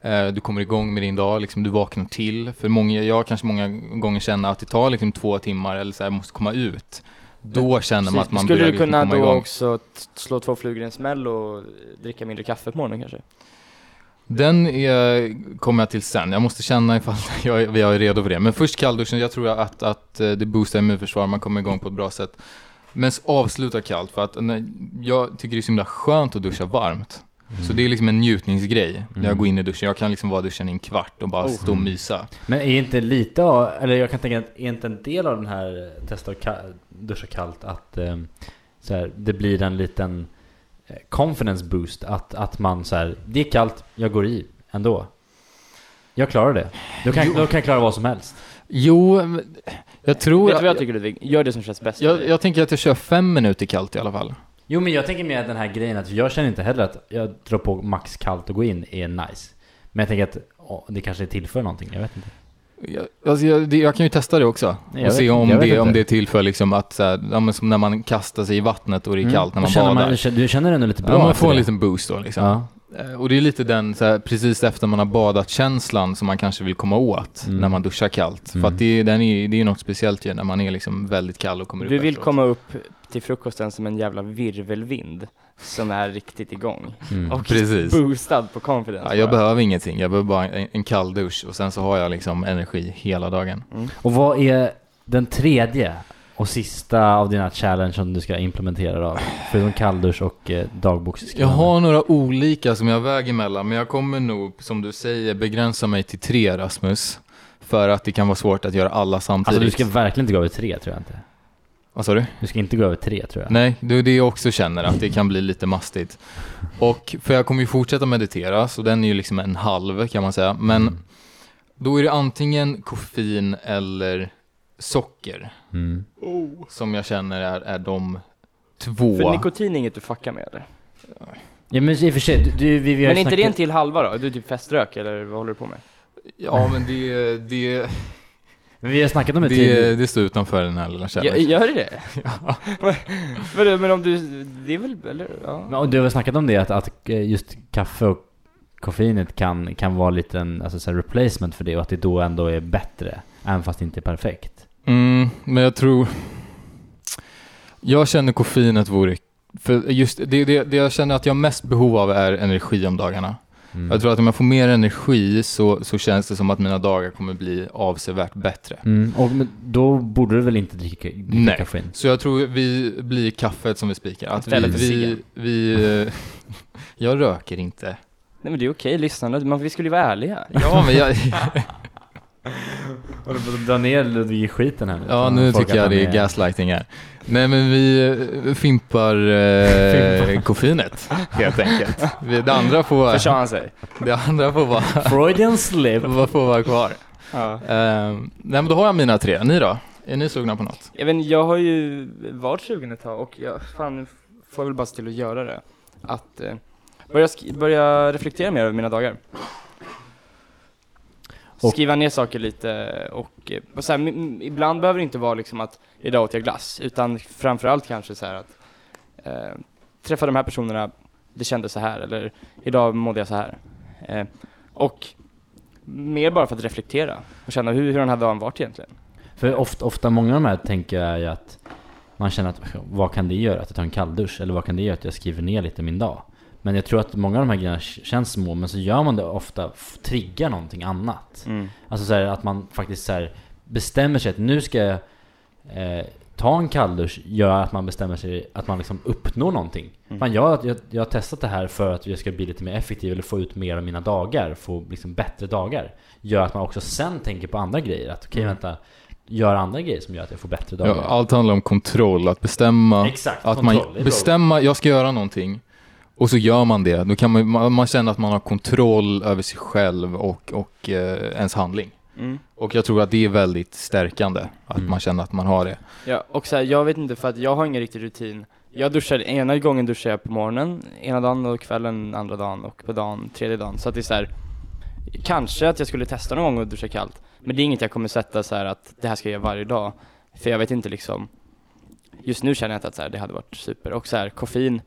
Eh, Du kommer igång med din dag, liksom, du vaknar till. För många, jag kanske många gånger känner att det tar liksom två timmar eller så här, måste komma ut. Då känner man att man Skulle börjar du kunna komma då igång. också slå två flugor i en smäll och dricka mindre kaffe på morgonen kanske? Den är, kommer jag till sen. Jag måste känna ifall jag, är- jag är redo för det. Men först kallduschen, jag tror att, att eh, det boostar immunförsvar, man kommer igång på ett bra sätt. Men avsluta kallt för att jag tycker det är så himla skönt att duscha varmt. Så det är liksom en njutningsgrej när jag Mm. går in i duschen. Jag kan liksom vara i duschen i en kvart och bara Oh. stå och mysa. Men är inte lite av, eller jag kan tänka att är inte en del av den här testa att ka- duscha kallt att eh, så här, det blir en liten eh, confidence boost att, att man så här, det är kallt, jag går i ändå. Jag klarar det. Då kan, Jo. då kan jag klara vad som helst. Jo, jag tror... Vet du vad jag tycker Ludvig? Gör det som känns bäst jag, jag tänker att jag kör fem minuter kallt i alla fall. Jo men jag tänker mer den här grejen att jag känner inte heller att jag drar på max kallt och går in är nice. Men jag tänker att åh, det kanske tillför någonting, jag vet inte. Jag, alltså jag, det, jag kan ju testa det också. Jag och se om det, om det tillför liksom att så här, ja, som när man kastar sig i vattnet och det är Mm. kallt när Och man badar. du känner- Du känner ändå lite bra ja, man får en liten boost då liksom. Ja. Eh, Och det är lite den så här, precis efter man har badat känslan som man kanske vill komma åt Mm. när man duschar kallt. Mm. För att det, är- den är, det är ju något speciellt ju när man är liksom väldigt kall och kommer Du upp vill efteråt. komma upp till frukosten som en jävla virvelvind som är riktigt igång. Mm. Och Precis. boostad på confidence. Ja, jag bara. behöver ingenting, jag behöver bara en, en kall dusch och sen så har jag liksom energi hela dagen. Och vad är den tredje och sista av dina challenge som du ska implementera då? Förutom kalldusch och eh, Jag har några olika som jag väger mellan, men jag kommer nog, som du säger, begränsa mig till tre Rasmus. För att det kan vara svårt att göra alla samtidigt. Alltså du ska verkligen inte gå över tre tror jag inte. Vad sa du? Du ska inte gå över tre tror jag. Nej, det är det jag också känner, att det kan bli lite mastigt. Och, för jag kommer ju fortsätta meditera, så den är ju liksom en halv kan man säga. Men Mm. då är det antingen koffein eller socker Mm. som jag känner är, är de två. För nikotin är inget du fuckar med eller? Ja men i och för sig, du, du, vi, vi har Men ju inte det en snackat- till halva då? Du är typ feströk eller vad håller du på med? Ja, men det, det, vi har snackat om det, det, tidigare. det står utanför den här lilla challengen. gör det det? men, men om du, det är väl, eller? Ja. Men, och du har väl snackat om det att, att eh, just kaffe och koffeinet kan, kan vara lite en alltså, så här replacement för det och att det då ändå är bättre. Även fast det inte är perfekt. Mm, men jag tror... Jag känner koffeinet vore... För just det, det, det jag känner att jag har mest behov av är energi om dagarna. Mm. Jag tror att om jag får mer energi så, så känns det som att mina dagar kommer bli avsevärt bättre. Mm. Och men, då borde du väl inte dricka, dricka Nej. koffein? Så jag tror vi blir kaffet som vi spikar. Att vi, vi, vi, Jag röker inte. Nej men det är okej, lyssnarna, vi skulle ju vara ärliga. Ja, men jag, Har du fått dra ner Ludvig i skiten här nu? ja nu tycker att jag det är gaslighting här. Nej men vi eh, fimpar eh, koffeinet helt enkelt. Vi- Det andra får, Försade han sig? det andra får vara, Freudian slip. vad får vara kvar. Ja. Eh, nej men då har jag mina tre. Ni då? Är ni sugna på något? Jag vet jag har ju varit sugen ett tag och jag fan får väl bara se till att göra det. Att eh, börja, börja reflektera mer över mina dagar. Och- Skriva ner saker lite och, och så här, ibland behöver det inte vara liksom att idag åt jag glass, utan framförallt kanske så här att eh, träffa de här personerna, det kändes så här, eller idag mådde jag så här. Eh, och mer bara för att reflektera och känna hur, hur den här dagen varit egentligen. För ofta, ofta många av de här tänker jag ju att man känner att vad kan det göra att jag tar en kalldusch? Eller vad kan det göra att jag skriver ner lite min dag? Men jag tror att många av de här grejerna känns små, men så gör man det ofta, triggar någonting annat. Alltså så här, att man faktiskt så här, bestämmer sig att nu ska jag eh, ta en kalldusch, gör att man bestämmer sig att man liksom uppnår någonting. Mm. Man, jag, jag, jag har testat det här för att jag ska bli lite mer effektiv eller få ut mer av mina dagar, få liksom bättre dagar. Gör att man också sen tänker på andra grejer, att okej Mm. vänta, gör andra grejer som gör att jag får bättre dagar. Ja, allt handlar om kontroll, att bestämma. Exakt, Att kontroll, man bestämma, jag ska göra någonting. Och så gör man det. Då kan man, man, man känner att man har kontroll över sig själv och, och eh, ens handling. Mm. Och jag tror att det är väldigt stärkande. Att Mm. man känner att man har det. Ja, och så här, jag vet inte för att jag har ingen riktig rutin. Jag duschar, ena gången duschar jag på morgonen, ena dagen och kvällen andra dagen och på dagen tredje dagen. Så att det är så här, kanske att jag skulle testa någon gång att duscha kallt. Men det är inget jag kommer sätta så här att det här ska jag göra varje dag. För jag vet inte liksom, just nu känner jag inte att så här, det hade varit super. Och så här, koffein,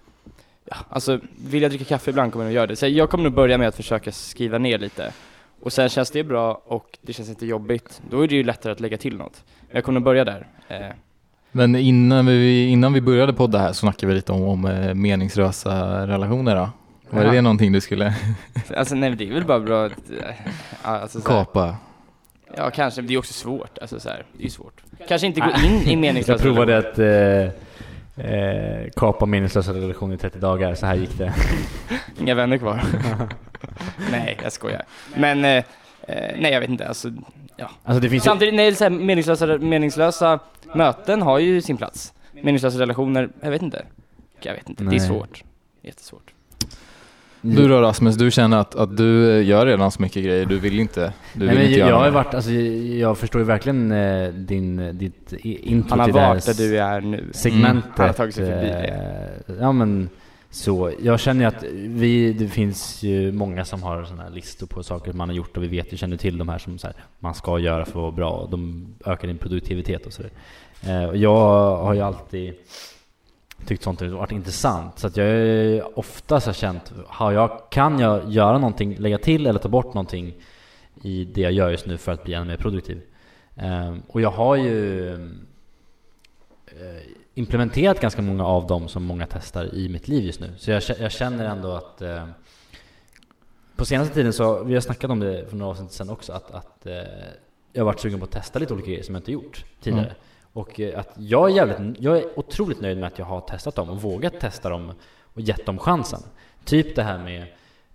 ja, alltså vill jag dricka kaffe ibland kommer jag nog göra det. Så jag kommer nog börja med att försöka skriva ner lite. Och sen känns det bra och det känns inte jobbigt, då är det ju lättare att lägga till något. Men jag kommer nog börja där. Eh, Men innan vi, innan vi började podda här så snackade vi lite om, om eh, meningslösa relationer då. Var Jaha. det någonting du skulle Alltså nej det är väl bara bra att, äh, alltså, kapa? Ja kanske, men det är också svårt, alltså så här, det är svårt. Kanske inte gå in i meningslösa Jag provade relationer. att Eh, kapa meningslösa relationer i 30 dagar, så här gick det. Inga vänner kvar. nej, jag skojar. Men, eh, eh, nej jag vet inte. Alltså, Alltså det finns ju, samtidigt, nej, så här, meningslösa, meningslösa möten har ju sin plats. Meningslösa relationer, jag vet inte. Jag vet inte, det Nej. är svårt. Jättesvårt. Du då Rasmus, du känner att, att du eh, gör redan så mycket grejer, du vill inte, du vill Nej, men inte jag, göra jag har varit, alltså, jag förstår ju verkligen eh, din, ditt i- intro Han har varit där du är nu. segmentet. Han har tagit sig förbi det. eh, Ja men så, jag känner ju att vi, det finns ju många som har sådana här listor på saker man har gjort och vi vet ju, känner till de här som så här, man ska göra för att vara bra och de ökar din produktivitet och sådär. Eh, och jag har ju alltid tyckt sånt har varit intressant. Så att jag är oftast har känt, har jag, kan jag göra någonting, lägga till eller ta bort någonting i det jag gör just nu för att bli ännu mer produktiv? Ehm, och jag har ju eh, implementerat ganska många av dem som många testar i mitt liv just nu. Så jag, jag känner ändå att eh, på senaste tiden så, vi har snackat om det för några avsnitt sedan också, att, att eh, jag har varit sugen på att testa lite olika grejer som jag inte gjort tidigare. Mm. Och eh, att jag är jävligt, jag är otroligt nöjd med att jag har testat dem och vågat testa dem och gett dem chansen. Typ det här med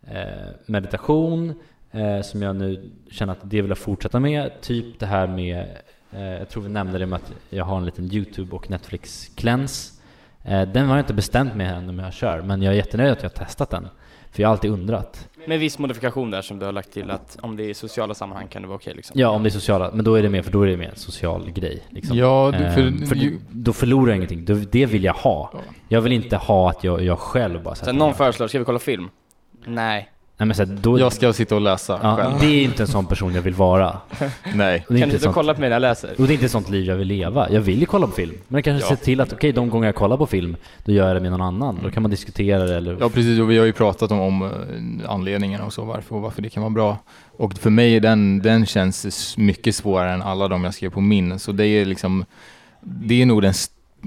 eh, meditation, eh, som jag nu känner att det vill jag fortsätta med. Typ det här med, jag tror vi nämnde det med att jag har en liten YouTube och Netflix cleanse. Den har jag inte bestämt mig än om jag kör, men jag är jättenöjd att jag har testat den. För jag har alltid undrat. Med viss modifikation där som du har lagt till att om det är i sociala sammanhang kan det vara okej liksom. Ja, om det är sociala, men då är det mer, för då är det mer en social grej. Liksom. Ja, du- för, Ehm, för då förlorar jag ingenting. Då- Det vill jag ha. Jag vill inte ha att jag, jag själv bara Sen sätter någon föreslår, ska vi kolla film? Nej. Nej men så här, då, jag ska sitta och läsa ja, själv. det är inte en sån person jag vill vara. Nej. Kan inte du inte sånt, kolla på mig när jag läser? och det är inte ett sånt liv jag vill leva. Jag vill ju kolla på film. Men jag kanske Ja. ser till att, okej, de gånger jag kollar på film, då gör jag det med någon annan. Då kan man diskutera det eller... Ja precis, och vi har ju pratat om, om eh, anledningarna och så, varför och varför det kan vara bra. Och för mig är den, den känns mycket svårare än alla de jag skrev på min. Så det är liksom, det är nog den,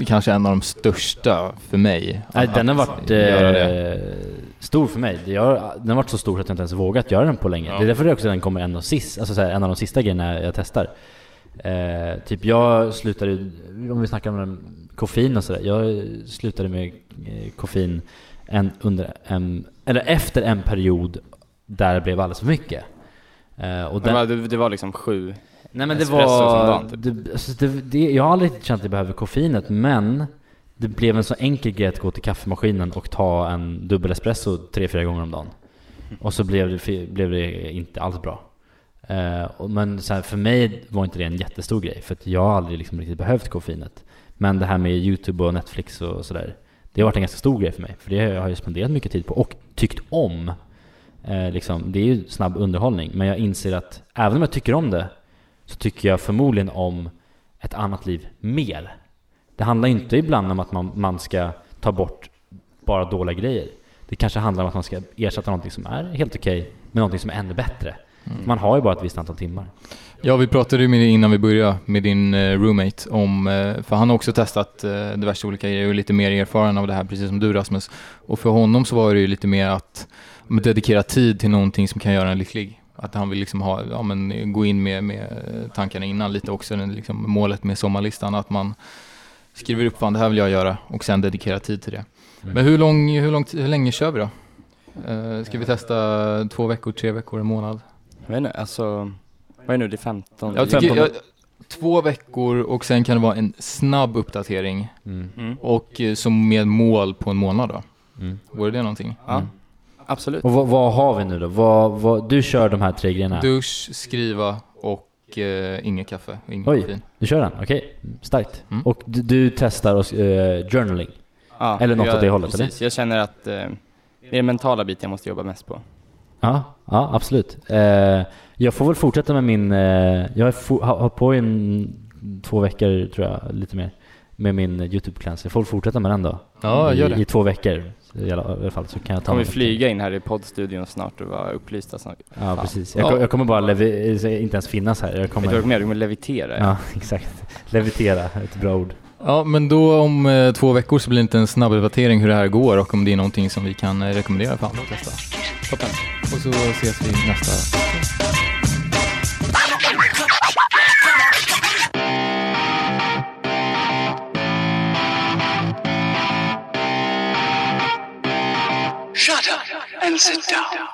kanske en av de största för mig. Nej, den har varit göra det. eh, stor för mig. Har, den har varit så stor att jag inte ens vågat göra den på länge. Ja. Det är därför det också den kommer en av sist, alltså så här, en av de sista grejerna jag testar. Eh, typ jag slutade, om vi snackar om den, koffein och sådär. Jag slutade med eh, koffein en, under en, eller efter en period där det blev alldeles för mycket. Eh, och Det var, det, det var liksom sju. Nej men det var... dagen, typ. det, alltså det, det, jag har aldrig känt att jag behöver koffeinet men det blev en så enkel grej att gå till kaffemaskinen och ta en dubbel espresso tre, fyra gånger om dagen. Och så blev det, blev det inte alls bra. Eh, men så här, för mig var inte det en jättestor grej för att jag har aldrig liksom riktigt behövt koffeinet. Men det här med YouTube och Netflix och sådär, det har varit en ganska stor grej för mig. För det har jag ju spenderat mycket tid på och tyckt om. Eh, liksom, det är ju snabb underhållning, men jag inser att även om jag tycker om det så tycker jag förmodligen om ett annat liv mer. Det handlar inte ibland om att man, man ska ta bort bara dåliga grejer. Det kanske handlar om att man ska ersätta någonting som är helt okej med någonting som är ännu bättre. Man har ju bara ett visst antal timmar. Ja, vi pratade ju med innan vi började med din eh, roommate om, eh, för han har också testat eh, diverse olika grejer och är lite mer erfaren av det här, precis som du Rasmus. Och för honom så var det ju lite mer att dedikera tid till någonting som kan göra en lycklig. Att han vill liksom ha, ja, men, gå in med, med tankarna innan lite också, liksom, målet med sommarlistan, att man skriver upp vad det här vill jag göra och sen dedikera tid till det. Men hur, lång, hur, lång, hur länge kör vi då? Eh, ska vi testa två veckor, tre veckor, en månad? Jag vet inte, alltså. Vad är nu, det är 15? Jag tycker, jag, två veckor och sen kan det vara en snabb uppdatering Mm. Mm. och eh, som med mål på en månad då. Mm. Vore det någonting? Ja, Mm. absolut. Och vad, vad har vi nu då? Vad, vad, du kör de här tre grejerna? Du, Dusch, skriva och eh, inget kaffe, inget Oj. koffein. kör den? Okej, starkt. Mm. Och du, du testar och, eh, journaling? Ja, Eller något jag, åt det hållet, precis. Jag känner att eh, det är den mentala biten jag måste jobba mest på. Ja, ja absolut. Eh, jag får väl fortsätta med min, eh, jag har fo- har har på i en, två veckor tror jag, lite mer, med min YouTube-cleanse. Jag får väl fortsätta med den då. Ja, I, gör det. I två veckor i alla, i alla fall så kan jag ta Kommer vi flyga in här i poddstudion snart och vara upplysta snart? Ja, precis. Ja. Jag, ko- jag kommer bara levi- inte ens finnas här. Jag kommer... du kommer? Du kommer levitera. Ja, exakt. Levitera, ett bra ord. Ja, men då om eh, två veckor så blir det inte en snabb uppdatering hur det här går och om det är någonting som vi kan eh, rekommendera för andra att testa. Toppen. Och så ses vi nästa Shut and sit down.